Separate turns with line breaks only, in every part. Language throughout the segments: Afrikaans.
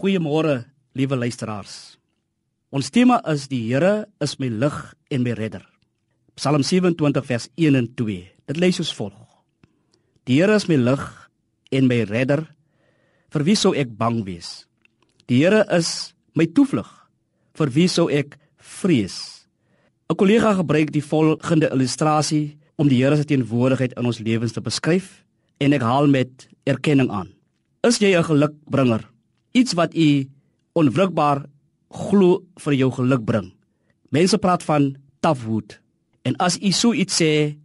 Goeiemôre, liewe luisteraars. Ons tema is die Here is my lig en my redder. Psalm 27 vers 1 en 2. Dit lees soos volg: Die Here is my lig en my redder. Vir wie sou ek bang wees? Die Here is my toevlug. Vir wie sou ek vrees? 'n Kollega gebruik die volgende illustrasie om die Here se teenwoordigheid in ons lewens te beskryf en ek haal met erkenning aan. Is jy 'n gelukbringer? Iets wat u onwrikbaar glo vir jou geluk bring. Mense praat van tafwood. En as u so iets sê,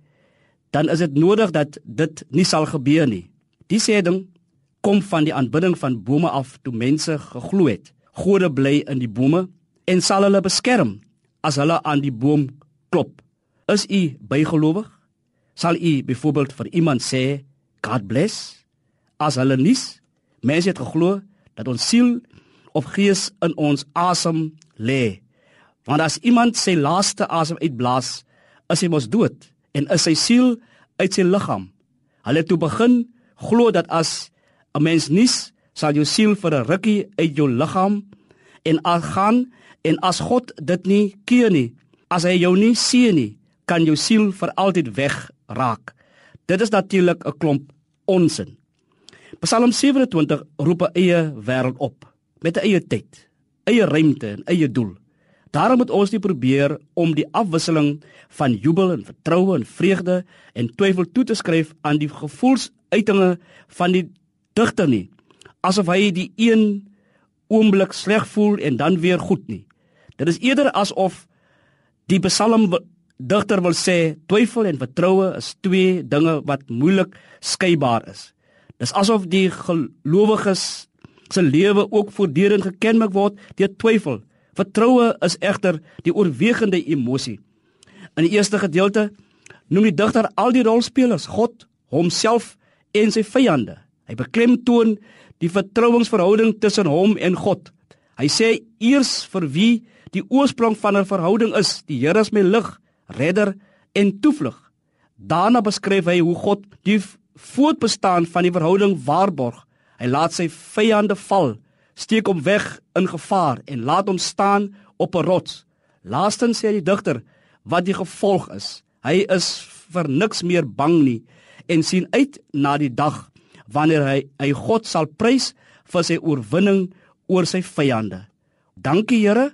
dan is dit nodig dat dit nie sal gebeur nie. Die sê ding kom van die aanbidding van bome af toe mense geglo het. Gode bly in die bome en sal hulle beskerm as hulle aan die boom klop. Is u bygelowig? Sal u byvoorbeeld vir iemand sê God bless as hulle nie mense het geglo dat ons siel of gees in ons asem lê. Want as iemand sy laaste asem uitblaas, is hy mos dood en is sy siel uit sy liggaam. Hulle toe begin glo dat as 'n mens nies, sal jou siel vir 'n rukkie uit jou liggaam en gaan en as God dit nie keer nie, as hy jou nie sien nie, kan jou siel vir altyd weg raak. Dit is natuurlik 'n klomp onsin. Psalm 27 roep 'n eie wêreld op met 'n eie tyd, eie ruimte en eie doel. Daarom moet ons nie probeer om die afwisseling van jubel en vertroue en vreugde en twyfel toe te skryf aan die gevoelsuitinge van die digter nie, asof hy die een oomblik sleg voel en dan weer goed nie. Dit is eerder asof die Psalm digter wil sê twyfel en vertroue is twee dinge wat moeilik skeibaar is. Dis asof die gelowiges se lewe ook voortdurend gekenmerk word deur twyfel. Vertroue is egter die oorwegende emosie. In die eerste gedeelte noem die digter al die rolspelers, God, homself en sy vyande. Hy beklemtoon die vertrouensverhouding tussen hom en God. Hy sê eers vir wie die oorsprong van 'n verhouding is, die Here is my lig, redder en toevlug. Daarna beskryf hy hoe God die voortbestaan van die verhouding waarborg. Hy laat sy vyande val, steek hom weg in gevaar en laat hom staan op 'n rots. Laastens sê die digter wat die gevolg is. Hy is vir niks meer bang nie en sien uit na die dag wanneer hy hy God sal prys vir sy oorwinning oor sy vyande. Dankie Here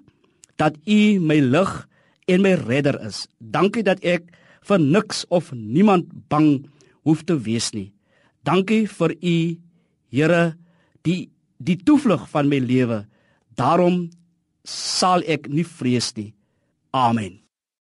dat U my lig en my redder is. Dankie dat ek vir niks of niemand bang hoef te wees nie. Dankie vir u Here die die toevlug van my lewe. Daarom sal ek nie vrees nie. Amen.